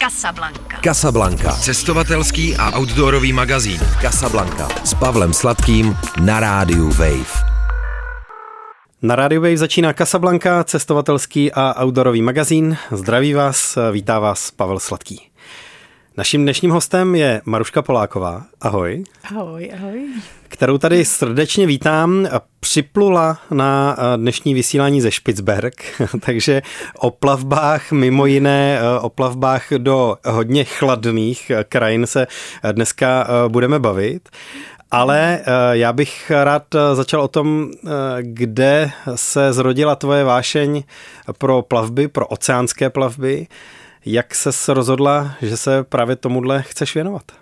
Casablanca. Casablanca. Cestovatelský a outdoorový magazín. Casablanca. S Pavlem Sladkým na rádiu Wave. Na rádiu Wave začíná Casablanca, cestovatelský a outdoorový magazín. Zdraví vás, vítá vás Pavel Sladký. Naším dnešním hostem je Maruška Poláková. Ahoj. Ahoj, ahoj. Kterou tady srdečně vítám. Připlula na dnešní vysílání ze Špicberg, takže o plavbách, mimo jiné o plavbách do hodně chladných krajin se dneska budeme bavit. Ale já bych rád začal o tom, kde se zrodila tvoje vášeň pro plavby, pro oceánské plavby. Jak se rozhodla, že se právě tomuhle chceš věnovat?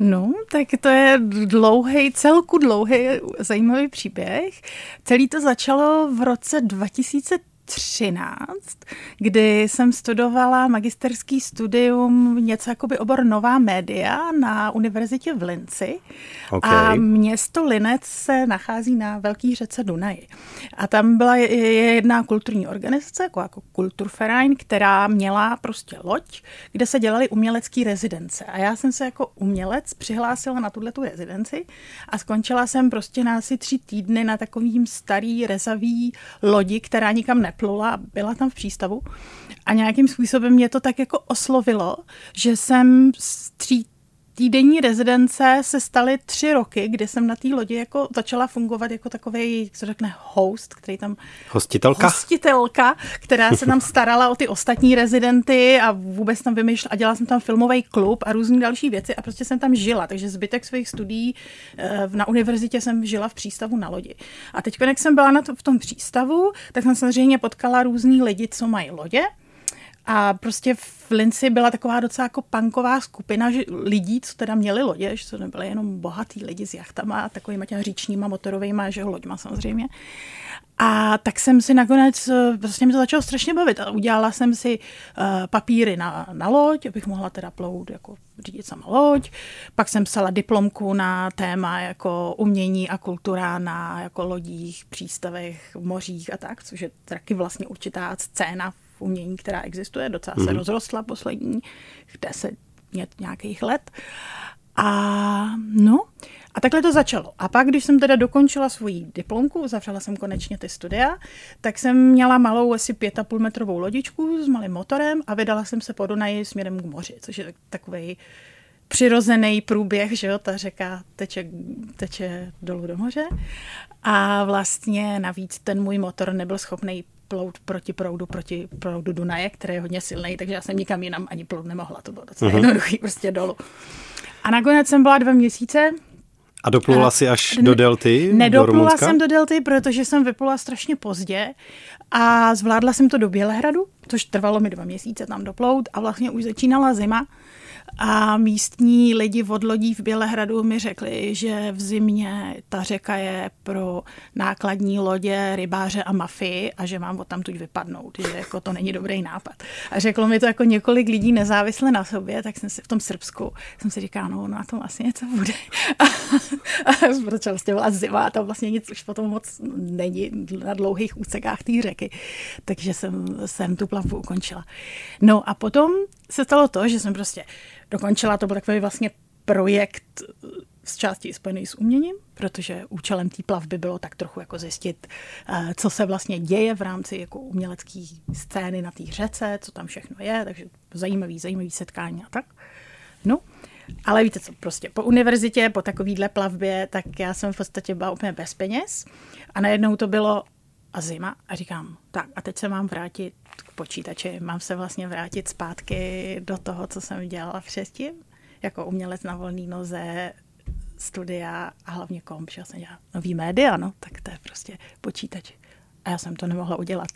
No, tak to je dlouhý, celku dlouhý, zajímavý příběh. Celý to začalo v roce 2000 13, kdy jsem studovala magisterský studium, něco jako by obor nová média na univerzitě v Linci. Okay. A město Linec se nachází na velký řece Dunaji. A tam byla jedna kulturní organizace, jako, jako Kulturverein, která měla prostě loď, kde se dělaly umělecké rezidence. A já jsem se jako umělec přihlásila na tuhle tu rezidenci a skončila jsem prostě na asi tři týdny na takovým starý rezavý lodi, která nikam ne neplula, byla tam v přístavu. A nějakým způsobem mě to tak jako oslovilo, že jsem z tří týdenní rezidence se staly tři roky, kdy jsem na té lodi jako začala fungovat jako takový, jak se řekne, host, který tam... Hostitelka? Hostitelka, která se tam starala o ty ostatní rezidenty a vůbec tam vymýšlela a dělala jsem tam filmový klub a různé další věci a prostě jsem tam žila, takže zbytek svých studií eh, na univerzitě jsem žila v přístavu na lodi. A teď, jak jsem byla na to, v tom přístavu, tak jsem samozřejmě potkala různý lidi, co mají lodě, a prostě v Linci byla taková docela jako punková skupina že lidí, co teda měli lodě, že to nebyly jenom bohatý lidi s jachtama a takovýma těma říčníma motorovými, že loďma samozřejmě. A tak jsem si nakonec, prostě mi to začalo strašně bavit a udělala jsem si uh, papíry na, na loď, abych mohla teda plout jako řídit sama loď. Pak jsem psala diplomku na téma jako umění a kultura na jako lodích, přístavech, mořích a tak, což je taky vlastně určitá scéna v umění, která existuje, docela se mhm. rozrostla poslední deset nějakých let. A no, a takhle to začalo. A pak, když jsem teda dokončila svoji diplomku, zavřela jsem konečně ty studia, tak jsem měla malou asi pět a půl metrovou lodičku s malým motorem a vydala jsem se po Dunaji směrem k moři, což je takový přirozený průběh, že jo, ta řeka teče, teče dolů do moře. A vlastně navíc ten můj motor nebyl schopný plout proti proudu, proti proudu Dunaje, který je hodně silný, takže já jsem nikam jinam ani plout nemohla, to bylo docela uh-huh. jednoduchý, prostě dolů. A nakonec jsem byla dva měsíce. A doplula si až do delty? Nedoplula do jsem do delty, protože jsem vyplula strašně pozdě a zvládla jsem to do Bělehradu, což trvalo mi dva měsíce tam doplout a vlastně už začínala zima a místní lidi od lodí v Bělehradu mi řekli, že v zimě ta řeka je pro nákladní lodě, rybáře a mafii a že mám od tam tuď vypadnout, že jako to není dobrý nápad. A řeklo mi to jako několik lidí nezávisle na sobě, tak jsem si v tom Srbsku jsem si říkala, no na tom asi něco bude. A, a protože vlastně byla zima a tam vlastně nic už potom moc není na dlouhých úsekách té řeky. Takže jsem, jsem tu plavbu ukončila. No a potom se stalo to, že jsem prostě dokončila, to byl takový vlastně projekt z části spojený s uměním, protože účelem té plavby bylo tak trochu jako zjistit, eh, co se vlastně děje v rámci jako umělecké scény na té řece, co tam všechno je, takže zajímavý, zajímavý setkání a tak. No, ale víte co, prostě po univerzitě, po takovýhle plavbě, tak já jsem v podstatě byla úplně bez peněz a najednou to bylo a zima a říkám, tak a teď se mám vrátit k počítači, mám se vlastně vrátit zpátky do toho, co jsem dělala předtím, jako umělec na volný noze, studia a hlavně komp, že já jsem dělala nový média, no, tak to je prostě počítač. A já jsem to nemohla udělat.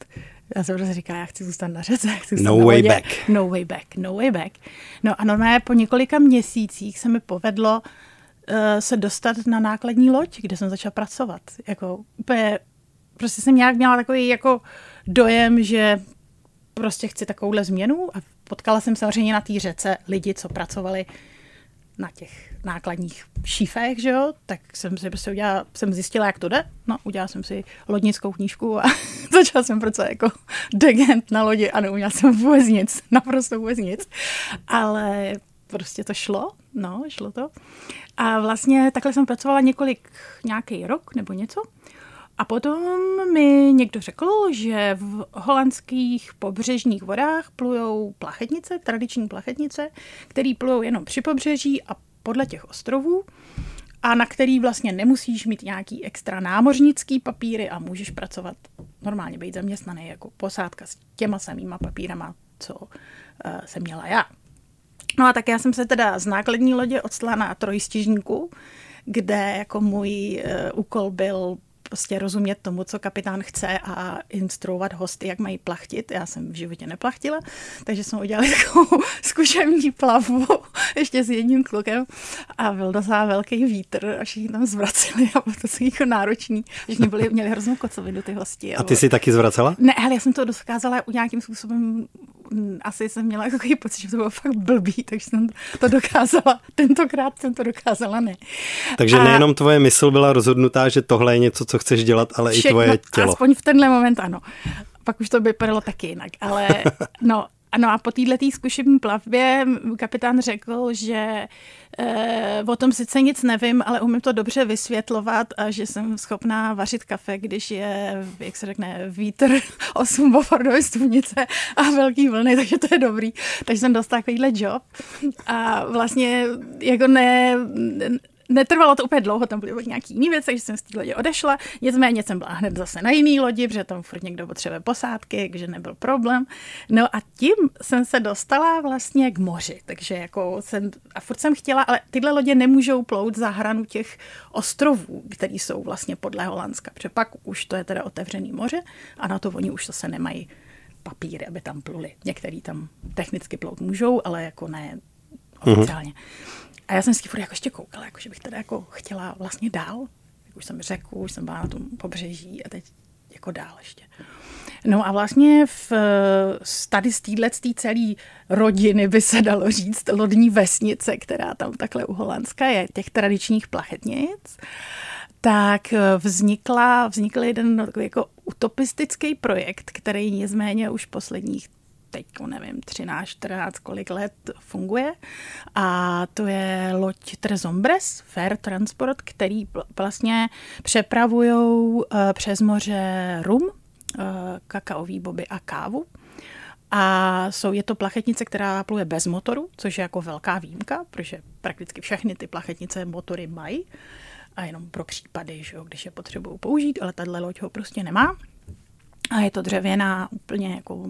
Já jsem prostě říkala, já chci zůstat na řece, chci zůstat no na way back. No way back, no way back. No a normálně po několika měsících se mi povedlo uh, se dostat na nákladní loď, kde jsem začala pracovat. Jako úplně prostě jsem nějak měla takový jako dojem, že prostě chci takovouhle změnu a potkala jsem samozřejmě na té řece lidi, co pracovali na těch nákladních šífech, že jo, tak jsem si prostě udělala, jsem zjistila, jak to jde. No, udělala jsem si lodnickou knížku a začala jsem pracovat jako degent na lodi a neuměla jsem vůbec nic, naprosto vůbec nic. Ale prostě to šlo, no, šlo to. A vlastně takhle jsem pracovala několik, nějaký rok nebo něco. A potom mi někdo řekl, že v holandských pobřežních vodách plujou plachetnice, tradiční plachetnice, které plujou jenom při pobřeží a podle těch ostrovů a na který vlastně nemusíš mít nějaký extra námořnický papíry a můžeš pracovat normálně, být zaměstnaný jako posádka s těma samýma papírama, co uh, jsem měla já. No a tak já jsem se teda z nákladní lodě odstala na trojstižníku, kde jako můj uh, úkol byl prostě rozumět tomu, co kapitán chce a instruovat hosty, jak mají plachtit. Já jsem v životě neplachtila, takže jsme udělali takovou zkušební plavbu ještě s jedním klukem a byl docela velký vítr a všichni tam zvraceli a bylo to jako náročný. Všichni byli, měli hroznou kocovinu ty hosti. A ty si taky zvracela? Ne, ale já jsem to dokázala nějakým způsobem asi jsem měla takový pocit, že to bylo fakt blbý, takže jsem to dokázala. Tentokrát jsem to dokázala ne. Takže a nejenom tvoje mysl byla rozhodnutá, že tohle je něco, co chceš dělat, ale všechno, i tvoje tělo. Aspoň v tenhle moment ano. Pak už to vypadalo taky jinak, ale no, ano a po této zkušební plavbě kapitán řekl, že e, o tom sice nic nevím, ale umím to dobře vysvětlovat a že jsem schopná vařit kafe, když je, jak se řekne, vítr 8 Bofordové stupnice a velký vlny, takže to je dobrý. Takže jsem dostala takovýhle job a vlastně jako ne, netrvalo to úplně dlouho, tam byly nějaký jiný věci, takže jsem z té lodě odešla. Nicméně jsem byla hned zase na jiný lodi, protože tam furt někdo potřebuje posádky, takže nebyl problém. No a tím jsem se dostala vlastně k moři, takže jako jsem, a furt jsem chtěla, ale tyhle lodě nemůžou plout za hranu těch ostrovů, které jsou vlastně podle Holandska, protože pak už to je teda otevřený moře a na to oni už zase nemají papíry, aby tam pluli. Některý tam technicky plout můžou, ale jako ne mhm. oficiálně. Mm-hmm. A já jsem si furt jako ještě koukala, jako, že bych teda jako chtěla vlastně dál. Jak už jsem řekl, už jsem byla na tom pobřeží a teď jako dál ještě. No a vlastně v, tady z téhle celé rodiny by se dalo říct lodní vesnice, která tam takhle u Holandska je, těch tradičních plachetnic, tak vznikla, vznikl jeden takový jako utopistický projekt, který nicméně už posledních teď, nevím, 13, 14, kolik let funguje. A to je loď Trezombres, Fair Transport, který vlastně přepravují eh, přes moře rum, eh, kakaový boby a kávu. A jsou, je to plachetnice, která pluje bez motoru, což je jako velká výjimka, protože prakticky všechny ty plachetnice motory mají a jenom pro případy, že jo, když je potřebují použít, ale tahle loď ho prostě nemá. A je to dřevěná úplně jako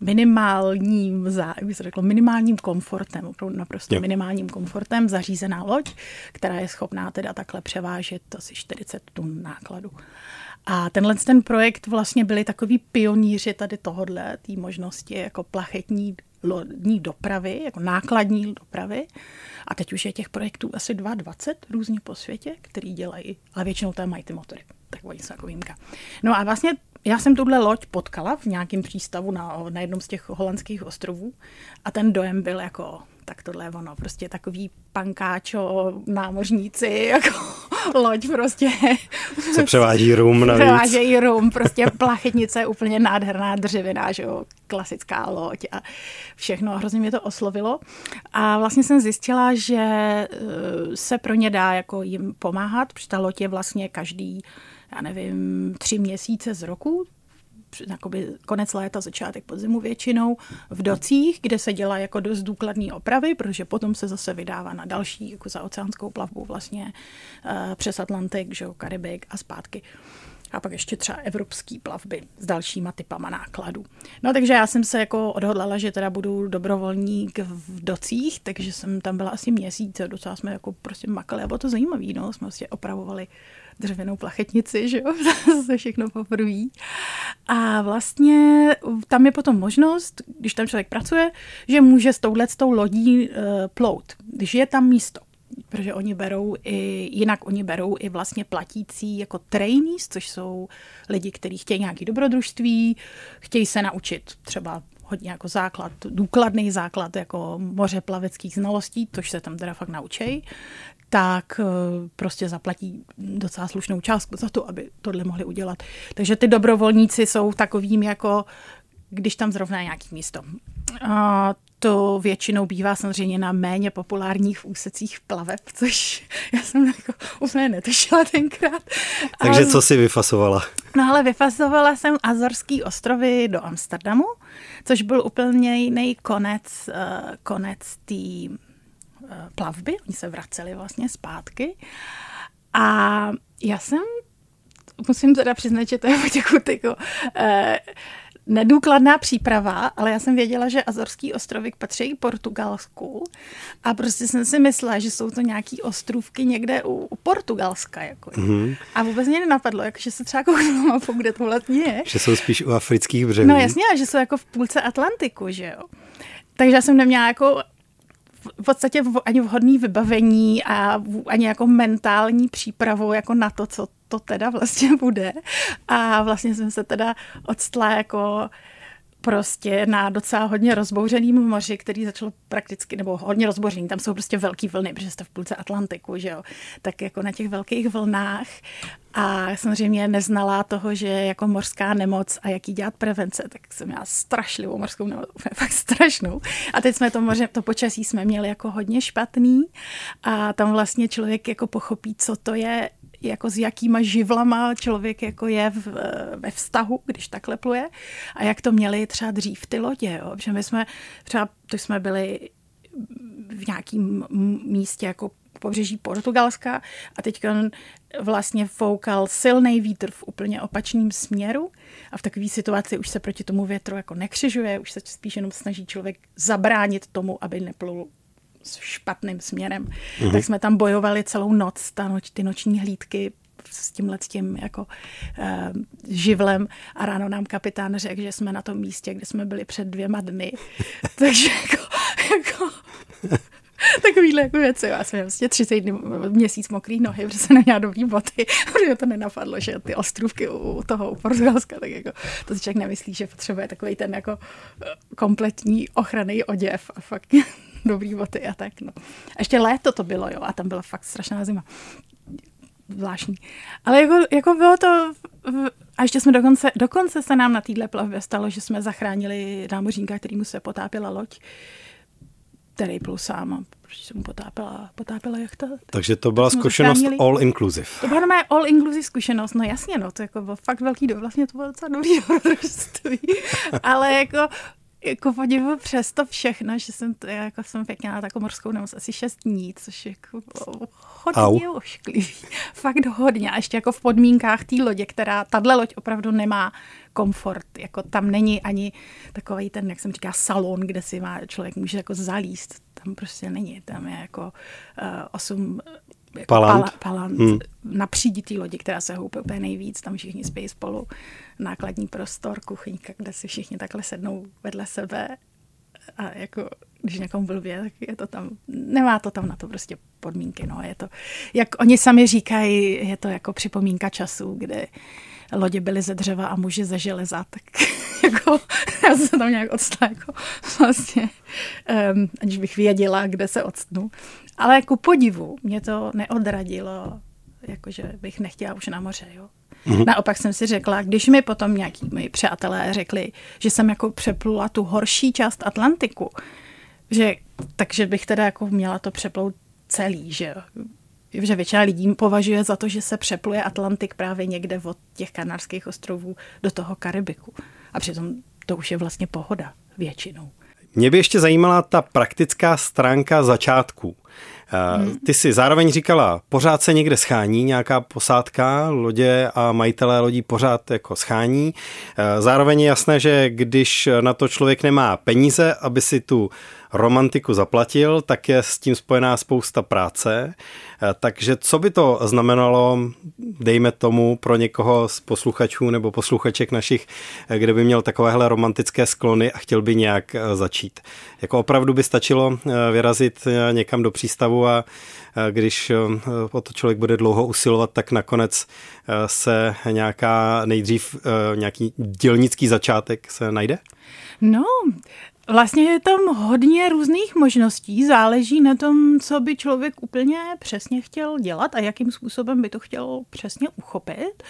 minimálním, jak se řeklo, minimálním komfortem, opravdu naprosto jo. minimálním komfortem zařízená loď, která je schopná teda takhle převážet asi 40 tun nákladu. A tenhle ten projekt vlastně byli takový pionýři tady tohodle, té možnosti jako plachetní lodní dopravy, jako nákladní dopravy. A teď už je těch projektů asi 22 různě po světě, který dělají, ale většinou tam mají ty motory. Tak oni jsou jako výjimka. No a vlastně já jsem tuhle loď potkala v nějakém přístavu na, na jednom z těch holandských ostrovů a ten dojem byl jako, tak tohle je ono, prostě takový pankáčo, námořníci, jako loď prostě. Se převádí rum navíc. Převádějí rum, prostě plachetnice, úplně nádherná dřevěná, že jo, klasická loď a všechno. Hrozně mě to oslovilo. A vlastně jsem zjistila, že eh, se pro ně dá jako jim pomáhat, protože ta loď je vlastně každý já nevím, tři měsíce z roku, jakoby konec léta, začátek podzimu většinou v docích, kde se dělá jako dost důkladný opravy, protože potom se zase vydává na další jako za oceánskou plavbu vlastně uh, přes Atlantik, že Karibik a zpátky. A pak ještě třeba evropský plavby s dalšíma typama nákladů. No takže já jsem se jako odhodlala, že teda budu dobrovolník v docích, takže jsem tam byla asi měsíc a docela jsme jako prostě makali a bylo to zajímavé, no, jsme vlastně opravovali dřevěnou plachetnici, že jo, se všechno poprvé. A vlastně tam je potom možnost, když tam člověk pracuje, že může s touhle s tou lodí uh, plout, když je tam místo protože oni berou i, jinak oni berou i vlastně platící jako trainees, což jsou lidi, kteří chtějí nějaký dobrodružství, chtějí se naučit třeba hodně jako základ, důkladný základ jako moře plaveckých znalostí, což se tam teda fakt naučej, tak eh, prostě zaplatí docela slušnou částku za to, aby tohle mohli udělat. Takže ty dobrovolníci jsou takovým jako, když tam zrovna nějaký místo. A to většinou bývá samozřejmě na méně populárních úsecích plaveb, což já jsem jako úplně netušila tenkrát. Takže co si vyfasovala? No ale vyfasovala jsem Azorský ostrovy do Amsterdamu, což byl úplně jiný konec, uh, konec té uh, plavby. Oni se vraceli vlastně zpátky. A já jsem, musím teda přiznat, že to je potěkud jako, uh, nedůkladná příprava, ale já jsem věděla, že Azorský ostrovy patří Portugalsku a prostě jsem si myslela, že jsou to nějaký ostrůvky někde u, u Portugalska. Jako. Mm-hmm. A vůbec mě nenapadlo, jako, že se třeba kouknu mapu, kde to vlastně je. Že jsou spíš u afrických břehů. No jasně, že jsou jako v půlce Atlantiku, že jo. Takže já jsem neměla jako v podstatě ani vhodný vybavení a ani jako mentální přípravu jako na to, co to teda vlastně bude. A vlastně jsem se teda odstla jako prostě na docela hodně rozbouřeným moři, který začalo prakticky, nebo hodně rozbouřený, tam jsou prostě velký vlny, protože jste v půlce Atlantiku, že jo, tak jako na těch velkých vlnách. A samozřejmě neznala toho, že jako mořská nemoc a jaký dělat prevence, tak jsem měla strašlivou mořskou nemoc, fakt strašnou. A teď jsme to moře, to počasí jsme měli jako hodně špatný. A tam vlastně člověk jako pochopí, co to je jako s jakýma živlama člověk jako je v, ve vztahu, když takhle pluje a jak to měli třeba dřív ty lodě, jo? že my jsme třeba, to jsme byli v nějakém místě jako pobřeží Portugalska a teď vlastně foukal silný vítr v úplně opačném směru a v takové situaci už se proti tomu větru jako nekřižuje, už se spíš jenom snaží člověk zabránit tomu, aby neplul špatným směrem. Mm-hmm. Tak jsme tam bojovali celou noc, ta noč, ty noční hlídky s tímhle s tím jako uh, živlem a ráno nám kapitán řekl, že jsme na tom místě, kde jsme byli před dvěma dny. Takže jako, jako takovýhle jako věci. Já jsem vlastně 30 dny, měsíc mokrý nohy, protože jsem neměla dobrý boty, protože to nenapadlo, že ty ostrůvky u toho u Portugalska, tak jako to si člověk nemyslí, že potřebuje takový ten jako eh, kompletní ochranný oděv a fakt dobrý boty a tak. No. A ještě léto to bylo, jo, a tam byla fakt strašná zima. Zvláštní. Ale jako, jako bylo to, a ještě jsme dokonce, dokonce se nám na téhle plavbě stalo, že jsme zachránili námořníka, kterýmu se potápila loď, který plul sám a protože se mu potápila, potápila jachta. Takže to byla zkušenost all inclusive. To byla mé all inclusive zkušenost, no jasně, no, to jako bylo fakt velký do, vlastně to bylo docela dobrý dobrodružství. Ale jako jako podivu přesto všechno, že jsem, to, jako jsem pěkně na takovou morskou nemoc asi šest dní, což je jako hodně Au. ošklivý. Fakt hodně. A ještě jako v podmínkách té lodě, která, tahle loď opravdu nemá komfort. Jako tam není ani takový ten, jak jsem říká, salon, kde si má člověk může jako zalíst. Tam prostě není. Tam je jako uh, osm jako palant, pala, palant. Hmm. na příditý lodi, která se houpe úplně nejvíc, tam všichni spí spolu, nákladní prostor, kuchyňka, kde si všichni takhle sednou vedle sebe. A jako když někomu blbě, tak je to tam, nemá to tam na to prostě podmínky, no, je to, jak oni sami říkají, je to jako připomínka času, kde lodě byly ze dřeva a muži ze železa, tak jako já jsem tam nějak odstala, jako vlastně, um, aniž bych věděla, kde se odstnu. Ale ku podivu mě to neodradilo, jakože bych nechtěla už na moře, jo. Mm-hmm. Naopak jsem si řekla, když mi potom nějaký moji přátelé řekli, že jsem jako přeplula tu horší část Atlantiku, že, takže bych teda jako měla to přeplout celý, že že většina lidí považuje za to, že se přepluje Atlantik právě někde od těch kanárských ostrovů do toho Karibiku. A přitom to už je vlastně pohoda většinou. Mě by ještě zajímala ta praktická stránka začátku. Eh, hmm. Ty si zároveň říkala, pořád se někde schání nějaká posádka, lodě a majitelé lodí pořád jako schání. Eh, zároveň je jasné, že když na to člověk nemá peníze, aby si tu romantiku zaplatil, tak je s tím spojená spousta práce. Eh, takže co by to znamenalo, dejme tomu, pro někoho z posluchačů nebo posluchaček našich, eh, kde by měl takovéhle romantické sklony a chtěl by nějak začít? Jako opravdu by stačilo vyrazit někam do přístavu a když o to člověk bude dlouho usilovat, tak nakonec se nějaká nejdřív nějaký dělnický začátek se najde? No, Vlastně je tam hodně různých možností, záleží na tom, co by člověk úplně přesně chtěl dělat a jakým způsobem by to chtěl přesně uchopit.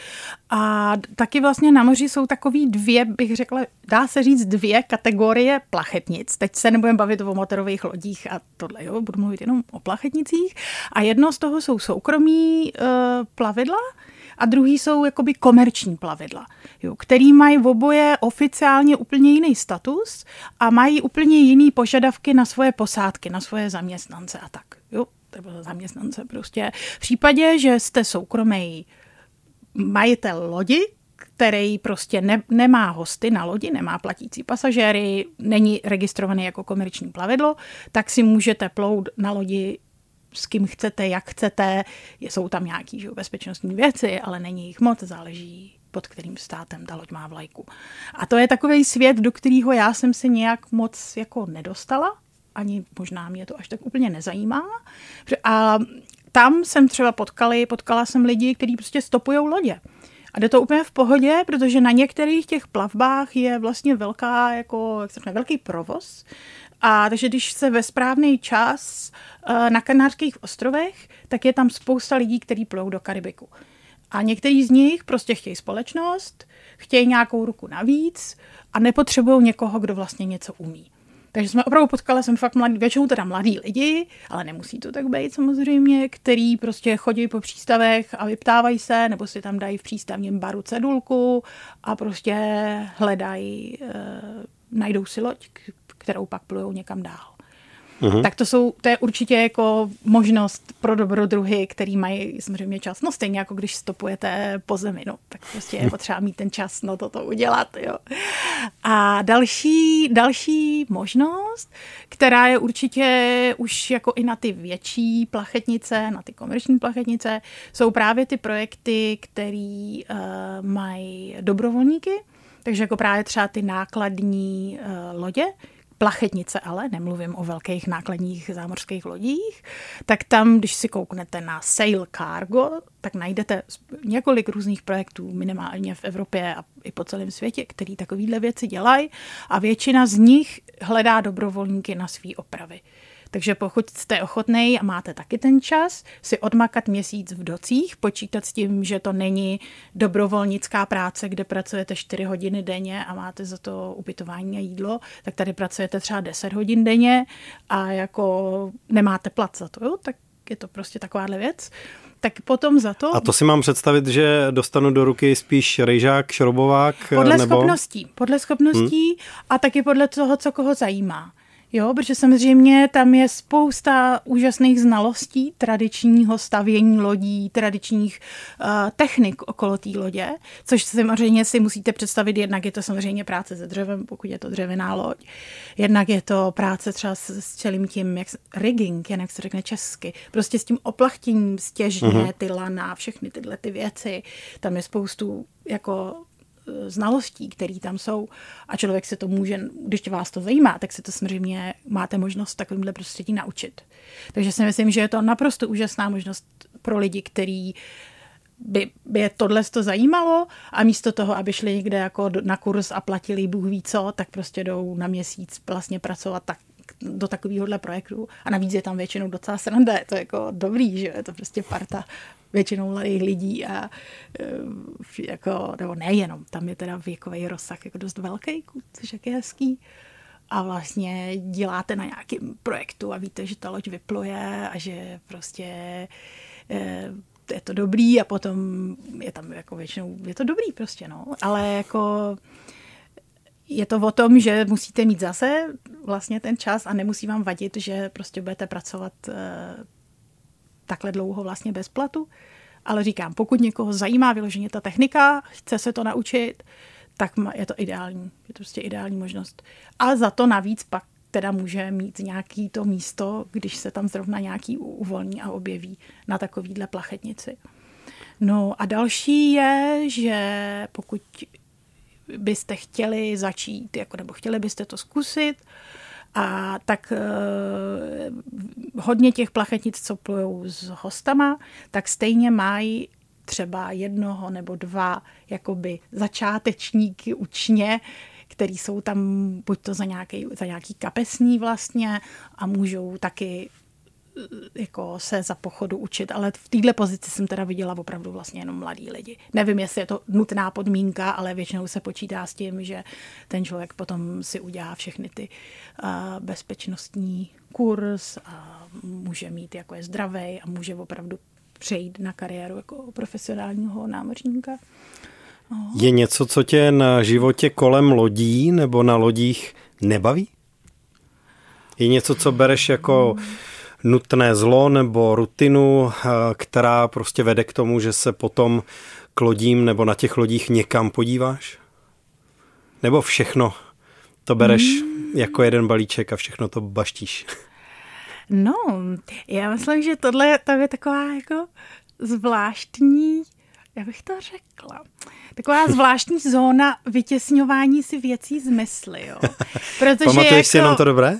A taky vlastně na moři jsou takový dvě, bych řekla, dá se říct dvě kategorie plachetnic. Teď se nebudeme bavit o motorových lodích a tohle, jo, budu mluvit jenom o plachetnicích. A jedno z toho jsou soukromí uh, plavidla, a druhý jsou jakoby komerční plavidla, jo, který mají v oboje oficiálně úplně jiný status a mají úplně jiný požadavky na svoje posádky, na svoje zaměstnance a tak. Jo, nebo zaměstnance prostě. V případě, že jste soukromý majitel lodi, který prostě ne, nemá hosty na lodi, nemá platící pasažéry, není registrovaný jako komerční plavidlo, tak si můžete plout na lodi s kým chcete, jak chcete. Jsou tam nějaké bezpečnostní věci, ale není jich moc, záleží pod kterým státem ta loď má vlajku. A to je takový svět, do kterého já jsem se nějak moc jako nedostala, ani možná mě to až tak úplně nezajímá. A tam jsem třeba potkali, potkala jsem lidi, kteří prostě stopují lodě. A jde to úplně v pohodě, protože na některých těch plavbách je vlastně velká, jako, jak se velký provoz. A takže když se ve správný čas eh, na Kanárských ostrovech, tak je tam spousta lidí, kteří plou do Karibiku. A některý z nich prostě chtějí společnost, chtějí nějakou ruku navíc a nepotřebují někoho, kdo vlastně něco umí. Takže jsme opravdu potkali jsem fakt mladý, většinou teda mladí lidi, ale nemusí to tak být samozřejmě, který prostě chodí po přístavech a vyptávají se, nebo si tam dají v přístavním baru cedulku a prostě hledají, e, najdou si loď, kterou pak plujou někam dál. Uhum. Tak to jsou, to je určitě jako možnost pro dobrodruhy, který mají samozřejmě čas. No stejně jako když stopujete po zemi, no, tak prostě je potřeba mít ten čas no toto udělat, jo. A další, další možnost, která je určitě už jako i na ty větší plachetnice, na ty komerční plachetnice, jsou právě ty projekty, které uh, mají dobrovolníky, takže jako právě třeba ty nákladní uh, lodě, plachetnice ale, nemluvím o velkých nákladních zámořských lodích, tak tam, když si kouknete na Sail Cargo, tak najdete několik různých projektů, minimálně v Evropě a i po celém světě, který takovýhle věci dělají a většina z nich hledá dobrovolníky na své opravy. Takže pokud jste ochotný a máte taky ten čas, si odmakat měsíc v docích, počítat s tím, že to není dobrovolnická práce, kde pracujete 4 hodiny denně a máte za to ubytování a jídlo, tak tady pracujete třeba 10 hodin denně a jako nemáte plat za to, jo? tak je to prostě takováhle věc tak potom za to... A to si mám představit, že dostanu do ruky spíš rejžák, šrobovák? Podle nebo... schopností. Podle schopností hmm. a taky podle toho, co koho zajímá. Jo, protože samozřejmě tam je spousta úžasných znalostí tradičního stavění lodí, tradičních uh, technik okolo té lodě, což samozřejmě si musíte představit, jednak je to samozřejmě práce se dřevem, pokud je to dřevěná loď, jednak je to práce třeba s, s celým tím, jak rigging, jak se řekne česky, prostě s tím oplachtěním stěžně, mm-hmm. ty lana, všechny tyhle ty věci, tam je spoustu jako znalostí, které tam jsou a člověk se to může, když vás to zajímá, tak se to samozřejmě máte možnost takovýmhle prostředí naučit. Takže si myslím, že je to naprosto úžasná možnost pro lidi, který by, by je tohle to zajímalo a místo toho, aby šli někde jako na kurz a platili Bůh ví co, tak prostě jdou na měsíc vlastně pracovat tak, do takovéhohle projektu a navíc je tam většinou docela sranda, je to jako dobrý, že je to prostě parta většinou mladých lidí a e, jako, nebo nejenom, tam je teda věkový rozsah jako dost velký, což je hezký. A vlastně děláte na nějakém projektu a víte, že ta loď vypluje a že prostě e, je to dobrý a potom je tam jako většinou, je to dobrý prostě, no, ale jako je to o tom, že musíte mít zase vlastně ten čas a nemusí vám vadit, že prostě budete pracovat e, takhle dlouho vlastně bez platu. Ale říkám, pokud někoho zajímá vyloženě ta technika, chce se to naučit, tak je to ideální. Je to prostě ideální možnost. Ale za to navíc pak teda může mít nějaký to místo, když se tam zrovna nějaký uvolní a objeví na takovýhle plachetnici. No a další je, že pokud byste chtěli začít, jako, nebo chtěli byste to zkusit, a tak eh, hodně těch plachetnic, co plujou s hostama, tak stejně mají třeba jednoho nebo dva jakoby začátečníky učně, který jsou tam buď to za nějaký, za nějaký kapesní vlastně a můžou taky jako se za pochodu učit, ale v této pozici jsem teda viděla opravdu vlastně jenom mladí lidi. Nevím, jestli je to nutná podmínka, ale většinou se počítá s tím, že ten člověk potom si udělá všechny ty uh, bezpečnostní kurz a může mít, jako je zdravý a může opravdu přejít na kariéru jako profesionálního námořníka. No. Je něco, co tě na životě kolem lodí nebo na lodích nebaví? Je něco, co bereš jako hmm nutné zlo nebo rutinu, eh, která prostě vede k tomu, že se potom k lodím nebo na těch lodích někam podíváš? Nebo všechno to bereš mm. jako jeden balíček a všechno to baštíš? No, já myslím, že tohle to je taková jako zvláštní, jak bych to řekla, taková zvláštní zóna vytěsňování si věcí z mysli, jo. Protože Pamatuješ jako, si jenom to dobré?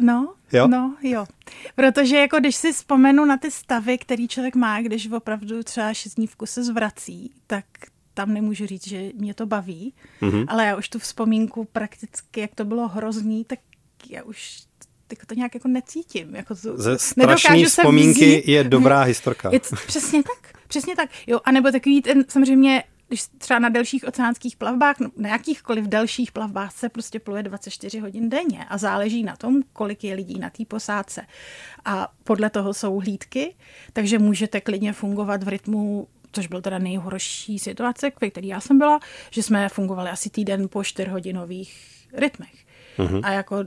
No, Jo? No, jo. Protože jako když si vzpomenu na ty stavy, který člověk má, když opravdu třeba šest dní v kuse zvrací, tak tam nemůžu říct, že mě to baví, mm-hmm. ale já už tu vzpomínku prakticky, jak to bylo hrozný, tak já už jako to nějak jako necítím. Jako to, Ze strašný vzpomínky vzít. je dobrá historka. Je, přesně tak, přesně tak. Jo, anebo takový ten, samozřejmě když třeba na delších oceánských plavbách, no, na jakýchkoliv delších plavbách se prostě pluje 24 hodin denně a záleží na tom, kolik je lidí na té posádce. A podle toho jsou hlídky, takže můžete klidně fungovat v rytmu což byl teda nejhorší situace, ve které já jsem byla, že jsme fungovali asi týden po čtyřhodinových rytmech. Mm-hmm. A jako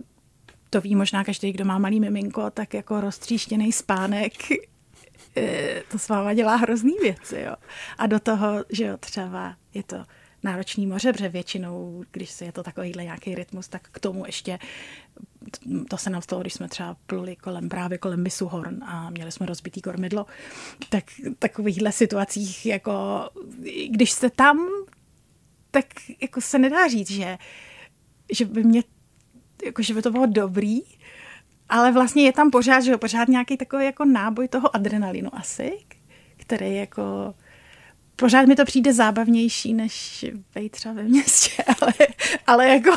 to ví možná každý, kdo má malý miminko, tak jako roztříštěný spánek to s váma dělá hrozný věci, jo. A do toho, že jo, třeba je to náročný moře, protože většinou, když se je to takovýhle nějaký rytmus, tak k tomu ještě, to se nám stalo, když jsme třeba pluli kolem, právě kolem Misu Horn a měli jsme rozbitý kormidlo, tak takovýchhle situacích, jako když jste tam, tak jako se nedá říct, že, že by mě, jako že by to bylo dobrý, ale vlastně je tam pořád, že jo, pořád nějaký takový jako náboj toho adrenalinu asi, který jako pořád mi to přijde zábavnější, než být třeba ve městě, ale, ale jako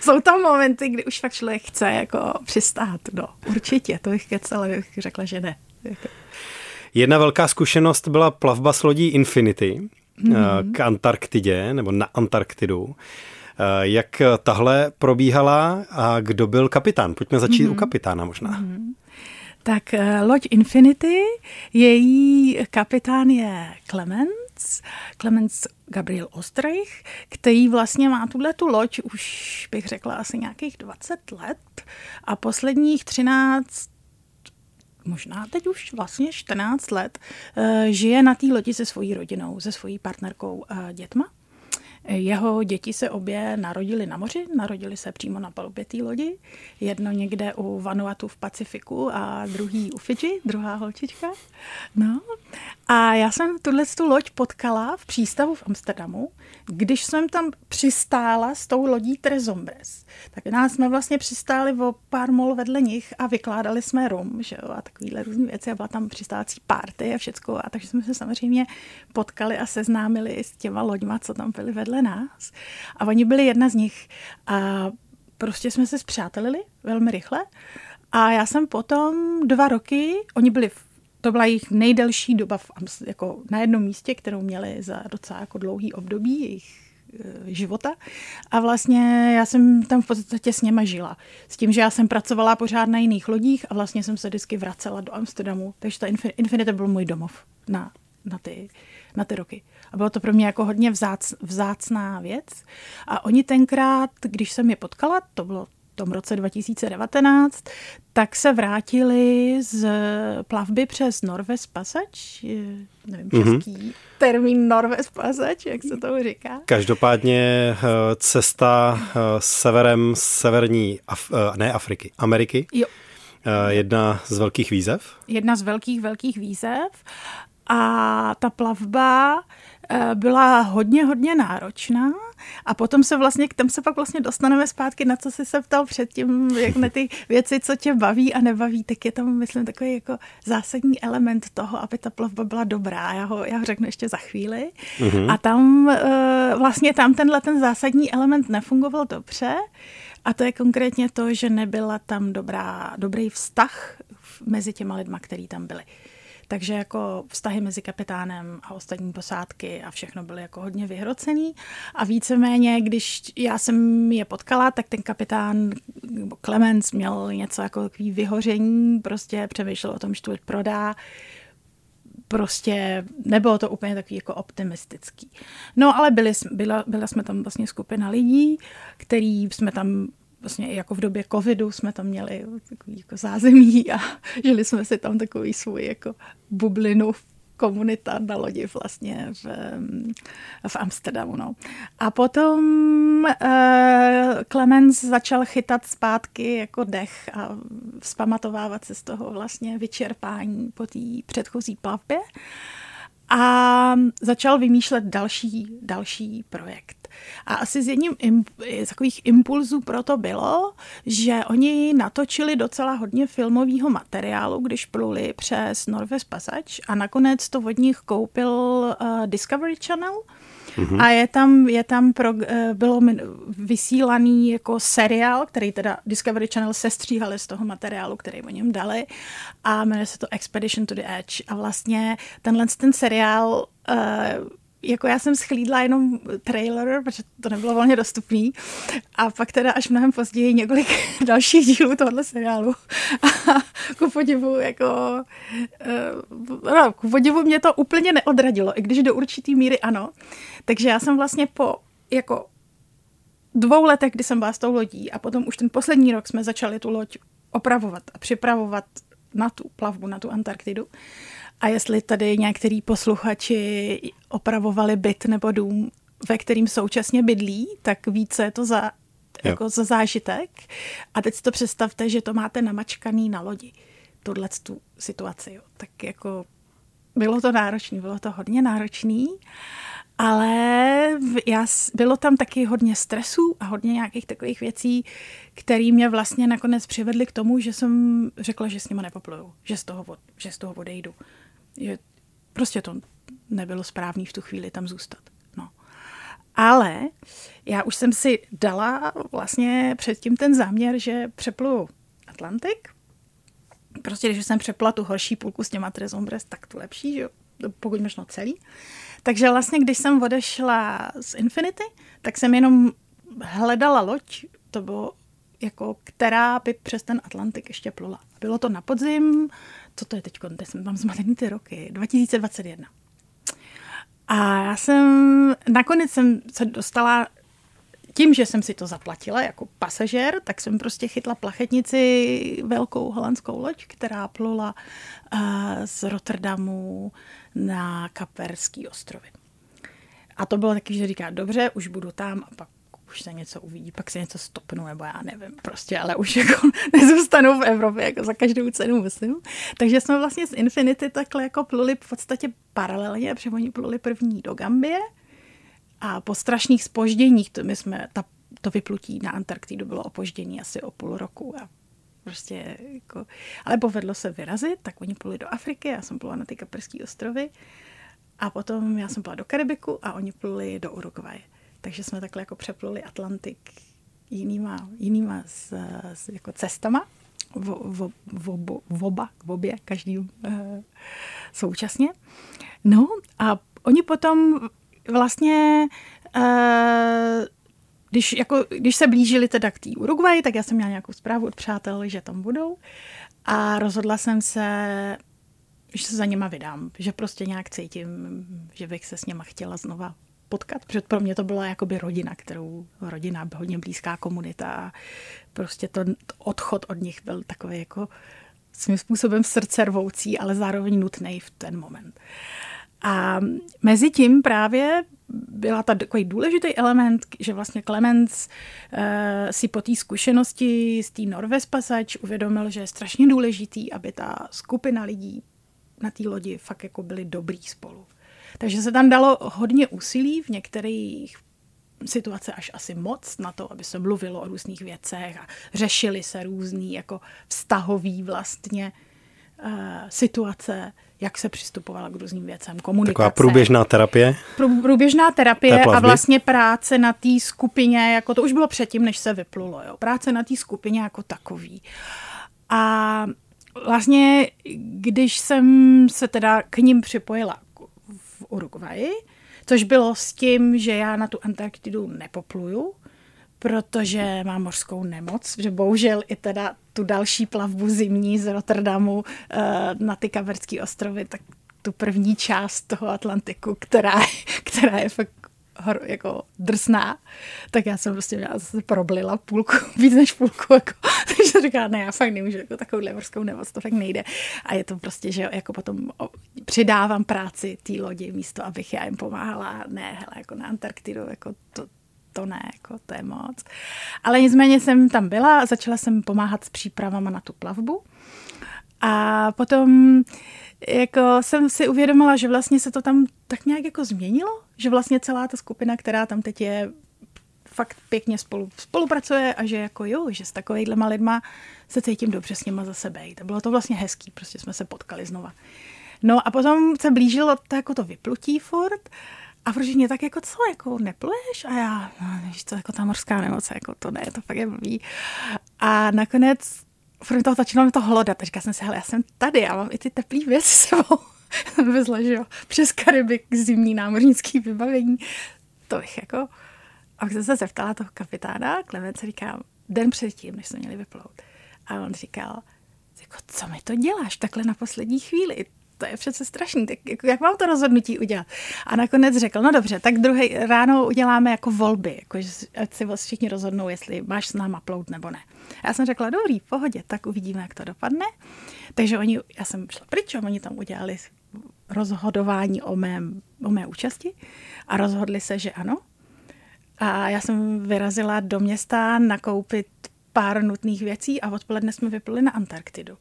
jsou tam momenty, kdy už fakt člověk chce jako přistát, no, určitě, to bych kecel, ale bych řekla, že ne. Jedna velká zkušenost byla plavba s lodí Infinity mm-hmm. k Antarktidě, nebo na Antarktidu. Eh, jak tahle probíhala a kdo byl kapitán? Pojďme začít mm-hmm. u kapitána možná. Mm-hmm. Tak eh, loď Infinity, její kapitán je Clemens, Clemens Gabriel Ostrich, který vlastně má tuhle tu loď už bych řekla asi nějakých 20 let a posledních 13 možná teď už vlastně 14 let, eh, žije na té lodi se svojí rodinou, se svojí partnerkou a dětma. Jeho děti se obě narodily na moři, narodili se přímo na palubě té lodi. Jedno někde u Vanuatu v Pacifiku a druhý u Fidži, druhá holčička. No. A já jsem tuhle tu loď potkala v přístavu v Amsterdamu, když jsem tam přistála s tou lodí Trezombres. Tak nás jsme vlastně přistáli o pár mol vedle nich a vykládali jsme rum, že jo, a takovýhle různé věci a byla tam přistávací párty a všecko. A takže jsme se samozřejmě potkali a seznámili s těma loďma, co tam byly vedle nás. A oni byli jedna z nich. A prostě jsme se zpřátelili velmi rychle. A já jsem potom dva roky, oni byli v to byla jejich nejdelší doba v, jako na jednom místě, kterou měli za docela jako dlouhý období jejich e, života. A vlastně já jsem tam v podstatě s něma žila. S tím, že já jsem pracovala pořád na jiných lodích a vlastně jsem se vždycky vracela do Amsterdamu. Takže ta Infinity byl můj domov na, na, ty, na ty roky. A bylo to pro mě jako hodně vzác, vzácná věc. A oni tenkrát, když jsem je potkala, to bylo tom roce 2019, tak se vrátili z plavby přes Norwest Passage, nevím mhm. český mm-hmm. termín Norwest Passage, jak se to říká. Každopádně eh, cesta eh, severem severní, Af- eh, ne Afriky, Ameriky. Jo. Jedna z velkých výzev? Jedna z velkých, velkých výzev. A ta plavba byla hodně, hodně náročná a potom se vlastně, k tam se pak vlastně dostaneme zpátky, na co jsi se ptal předtím, jak na ty věci, co tě baví a nebaví, tak je tam, myslím, takový jako zásadní element toho, aby ta plavba byla dobrá. Já ho, já ho řeknu ještě za chvíli. Mm-hmm. A tam eh, vlastně tam tenhle ten zásadní element nefungoval dobře. A to je konkrétně to, že nebyla tam dobrá, dobrý vztah mezi těma lidma, který tam byli. Takže jako vztahy mezi kapitánem a ostatní posádky a všechno byly jako hodně vyhrocený. A víceméně, když já jsem je potkala, tak ten kapitán Clemens měl něco jako takový vyhoření, prostě přemýšlel o tom, že to prodá prostě nebylo to úplně takový jako optimistický. No ale byli, byla, byla jsme tam vlastně skupina lidí, který jsme tam vlastně jako v době covidu jsme tam měli takový jako zázemí a žili jsme si tam takový svůj jako bublinu komunita na lodi vlastně v, v Amsterdamu. No. A potom uh, Clemens začal chytat zpátky jako dech a vzpamatovávat se z toho vlastně vyčerpání po té předchozí plavbě a začal vymýšlet další, další projekt. A asi z jedním z takových impulzů pro to bylo, že oni natočili docela hodně filmového materiálu, když pluli přes Northwest Passage a nakonec to od nich koupil uh, Discovery Channel, Mm-hmm. A je tam, je tam pro, eh, bylo vysílaný jako seriál, který teda Discovery Channel sestříhali z toho materiálu, který o něm dali a jmenuje se to Expedition to the Edge. A vlastně tenhle ten seriál uh, jako já jsem schlídla jenom trailer, protože to nebylo volně dostupný. A pak teda až mnohem později několik dalších dílů tohohle seriálu. A ku podivu, jako, uh, no, ku podivu mě to úplně neodradilo, i když do určitý míry ano. Takže já jsem vlastně po jako dvou letech, kdy jsem byla s tou lodí a potom už ten poslední rok jsme začali tu loď opravovat a připravovat na tu plavbu, na tu Antarktidu. A jestli tady některý posluchači opravovali byt nebo dům, ve kterým současně bydlí, tak více je to za, jako za zážitek. A teď si to představte, že to máte namačkaný na lodi. Tuhle tu situaci. Jo. Tak jako bylo to náročné, bylo to hodně náročný. Ale já, bylo tam taky hodně stresů a hodně nějakých takových věcí, které mě vlastně nakonec přivedly k tomu, že jsem řekla, že s nima nepopluju, že z toho, že z toho odejdu že prostě to nebylo správný v tu chvíli tam zůstat. No. Ale já už jsem si dala vlastně předtím ten záměr, že přepluju Atlantik. Prostě, když jsem přepla tu horší půlku s těma Trezombres, tak to lepší, že pokud možno celý. Takže vlastně, když jsem odešla z Infinity, tak jsem jenom hledala loď, to bylo jako, která by přes ten Atlantik ještě plula. Bylo to na podzim, co to je teď, teď jsem tam zmatený ty roky, 2021. A já jsem, nakonec jsem se dostala tím, že jsem si to zaplatila jako pasažér, tak jsem prostě chytla plachetnici, velkou holandskou loď, která plula uh, z Rotterdamu na Kaperský ostrovy. A to bylo taky, že říká, dobře, už budu tam a pak už se něco uvidí, pak se něco stopnu, nebo já nevím, prostě, ale už jako nezůstanu v Evropě, jako za každou cenu, myslím. Takže jsme vlastně z Infinity takhle jako pluli v podstatě paralelně, protože oni pluli první do Gambie a po strašných spožděních, to my jsme, ta, to vyplutí na Antarktidu bylo opoždění asi o půl roku a prostě jako, ale povedlo se vyrazit, tak oni pluli do Afriky, já jsem plula na ty Kaperské ostrovy a potom já jsem plula do Karibiku a oni pluli do Uruguaye. Takže jsme takhle jako přepluli Atlantik jinýma, jinýma z, z, jako cestama, v, v, v, v oba, v obě, každý uh, současně. No a oni potom vlastně uh, když, jako, když se blížili teda k té Uruguay, tak já jsem měla nějakou zprávu od přátel, že tam budou a rozhodla jsem se, že se za něma vydám, že prostě nějak cítím, že bych se s něma chtěla znova potkat, protože pro mě to byla jakoby rodina, kterou rodina, hodně blízká komunita a prostě to odchod od nich byl takový jako svým způsobem srdcervoucí, ale zároveň nutný v ten moment. A mezi tím právě byla ta takový důležitý element, že vlastně Clemens uh, si po té zkušenosti z té Norves Passage uvědomil, že je strašně důležitý, aby ta skupina lidí na té lodi fakt jako byli dobrý spolu. Takže se tam dalo hodně úsilí v některých situace až asi moc na to, aby se mluvilo o různých věcech a řešili se různý jako vztahový vlastně uh, situace, jak se přistupovala k různým věcem, komunikace. Taková průběžná terapie? Průběžná terapie a vlastně práce na té skupině, jako to už bylo předtím, než se vyplulo, jo, práce na té skupině jako takový. A vlastně, když jsem se teda k ním připojila v Uruguayi, což bylo s tím, že já na tu Antarktidu nepopluju, protože mám mořskou nemoc, že bohužel i teda tu další plavbu zimní z Rotterdamu eh, na ty Kaverské ostrovy, tak tu první část toho Atlantiku, která, která je fakt hor, jako drsná, tak já jsem prostě měla zase problila půlku, víc než půlku, jako, takže jsem říkala, ne, já fakt nemůžu, jako takovouhle morskou nemoc, to fakt nejde. A je to prostě, že jako potom přidávám práci té lodi místo, abych já jim pomáhala, ne, hele, jako na Antarktidu, jako to, to ne, jako to je moc. Ale nicméně jsem tam byla a začala jsem pomáhat s přípravama na tu plavbu. A potom jako jsem si uvědomila, že vlastně se to tam tak nějak jako změnilo, že vlastně celá ta skupina, která tam teď je, fakt pěkně spolu, spolupracuje a že jako jo, že s takovýhlema lidma se cítím dobře s nima za sebe. To bylo to vlastně hezký, prostě jsme se potkali znova. No a potom se blížilo to, jako to vyplutí furt a mě tak jako, co, jako nepluješ? A já, no, víš co, jako ta morská nemoc, jako to ne, to fakt je blbý. A nakonec furt to začínalo mi to hlodat. A říkala jsem si, hele, já jsem tady, já mám i ty teplý věci s sebou. Vezla, že jo, přes Karibik zimní námořnický vybavení. To bych jako... A pak jsem se zeptala toho kapitána, Klemence říkám, den předtím, než jsme měli vyplout. A on říkal, jako, co mi to děláš takhle na poslední chvíli? To je přece strašný, tak jako, jak mám to rozhodnutí udělat? A nakonec řekl, no dobře, tak druhý ráno uděláme jako volby, jako, ať si všichni rozhodnou, jestli máš s náma plout nebo ne. Já jsem řekla, dobrý, v pohodě, tak uvidíme, jak to dopadne. Takže oni, já jsem šla pryč, a oni tam udělali rozhodování o, mém, o mé účasti a rozhodli se, že ano. A já jsem vyrazila do města nakoupit pár nutných věcí a odpoledne jsme vypluli na Antarktidu.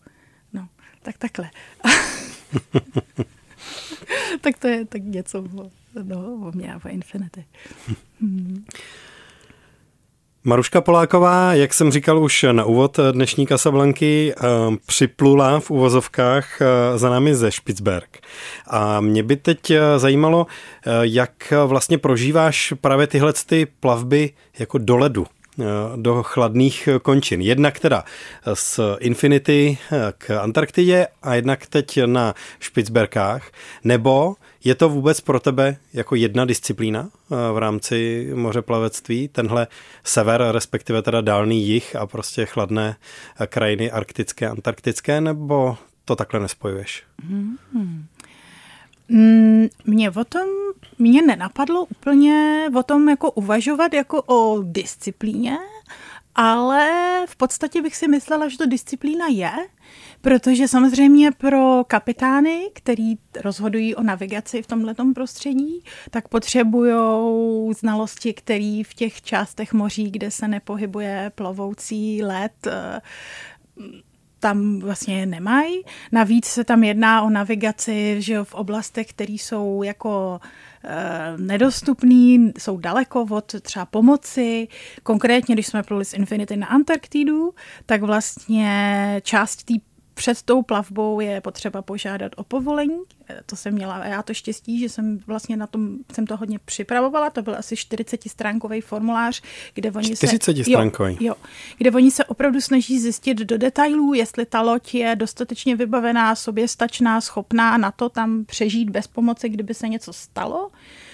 No, tak takhle. tak to je tak něco o, no, o mě a o Infinity. Hmm. Maruška Poláková, jak jsem říkal už na úvod dnešní Kasablanky, eh, připlula v uvozovkách eh, za námi ze Špicberg. A mě by teď eh, zajímalo, jak vlastně prožíváš právě tyhle ty plavby jako do ledu do chladných končin. Jednak teda z Infinity k Antarktidě a jednak teď na Špicberkách. Nebo je to vůbec pro tebe jako jedna disciplína eh, v rámci mořeplavectví, tenhle sever, respektive teda dálný jih a prostě chladné krajiny arktické, antarktické, nebo to takhle nespojuješ? Hmm. Mě o tom, mě nenapadlo úplně o tom jako uvažovat jako o disciplíně, ale v podstatě bych si myslela, že to disciplína je, protože samozřejmě pro kapitány, který rozhodují o navigaci v tomto prostředí, tak potřebují znalosti, které v těch částech moří, kde se nepohybuje plovoucí led, eh, tam vlastně nemají. Navíc se tam jedná o navigaci že v oblastech, které jsou jako e, nedostupný, jsou daleko od třeba pomoci. Konkrétně, když jsme pluli z Infinity na Antarktidu, tak vlastně část té před tou plavbou je potřeba požádat o povolení. To jsem měla já to štěstí, že jsem vlastně na tom, jsem to hodně připravovala. To byl asi 40-stránkový formulář, kde oni 40 se... stránkový. Jo, jo, kde oni se opravdu snaží zjistit do detailů, jestli ta loď je dostatečně vybavená, soběstačná, schopná na to tam přežít bez pomoci, kdyby se něco stalo Eh,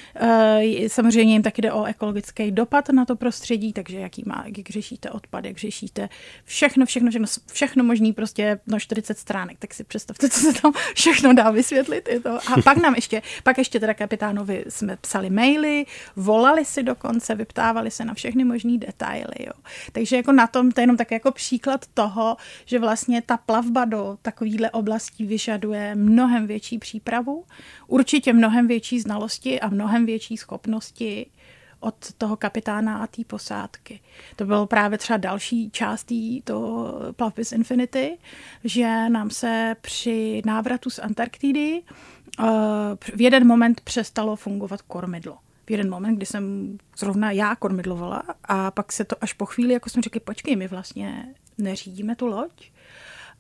samozřejmě jim taky jde o ekologický dopad na to prostředí, takže jaký má, jak řešíte odpad, jak řešíte všechno, všechno, všechno, všechno možný prostě na 40 stránek, tak si představte, co se tam všechno dá vysvětlit. Je to. A pak nám ještě, pak ještě teda kapitánovi jsme psali maily, volali si dokonce, vyptávali se na všechny možný detaily. Jo. Takže jako na tom, to je jenom tak jako příklad toho, že vlastně ta plavba do takovýchhle oblastí vyžaduje mnohem větší přípravu, určitě mnohem větší znalosti a mnohem větší schopnosti od toho kapitána a té posádky. To bylo právě třeba další část to plavby z Infinity, že nám se při návratu z Antarktidy uh, v jeden moment přestalo fungovat kormidlo. V jeden moment, kdy jsem zrovna já kormidlovala a pak se to až po chvíli, jako jsme řekli, počkej, my vlastně neřídíme tu loď.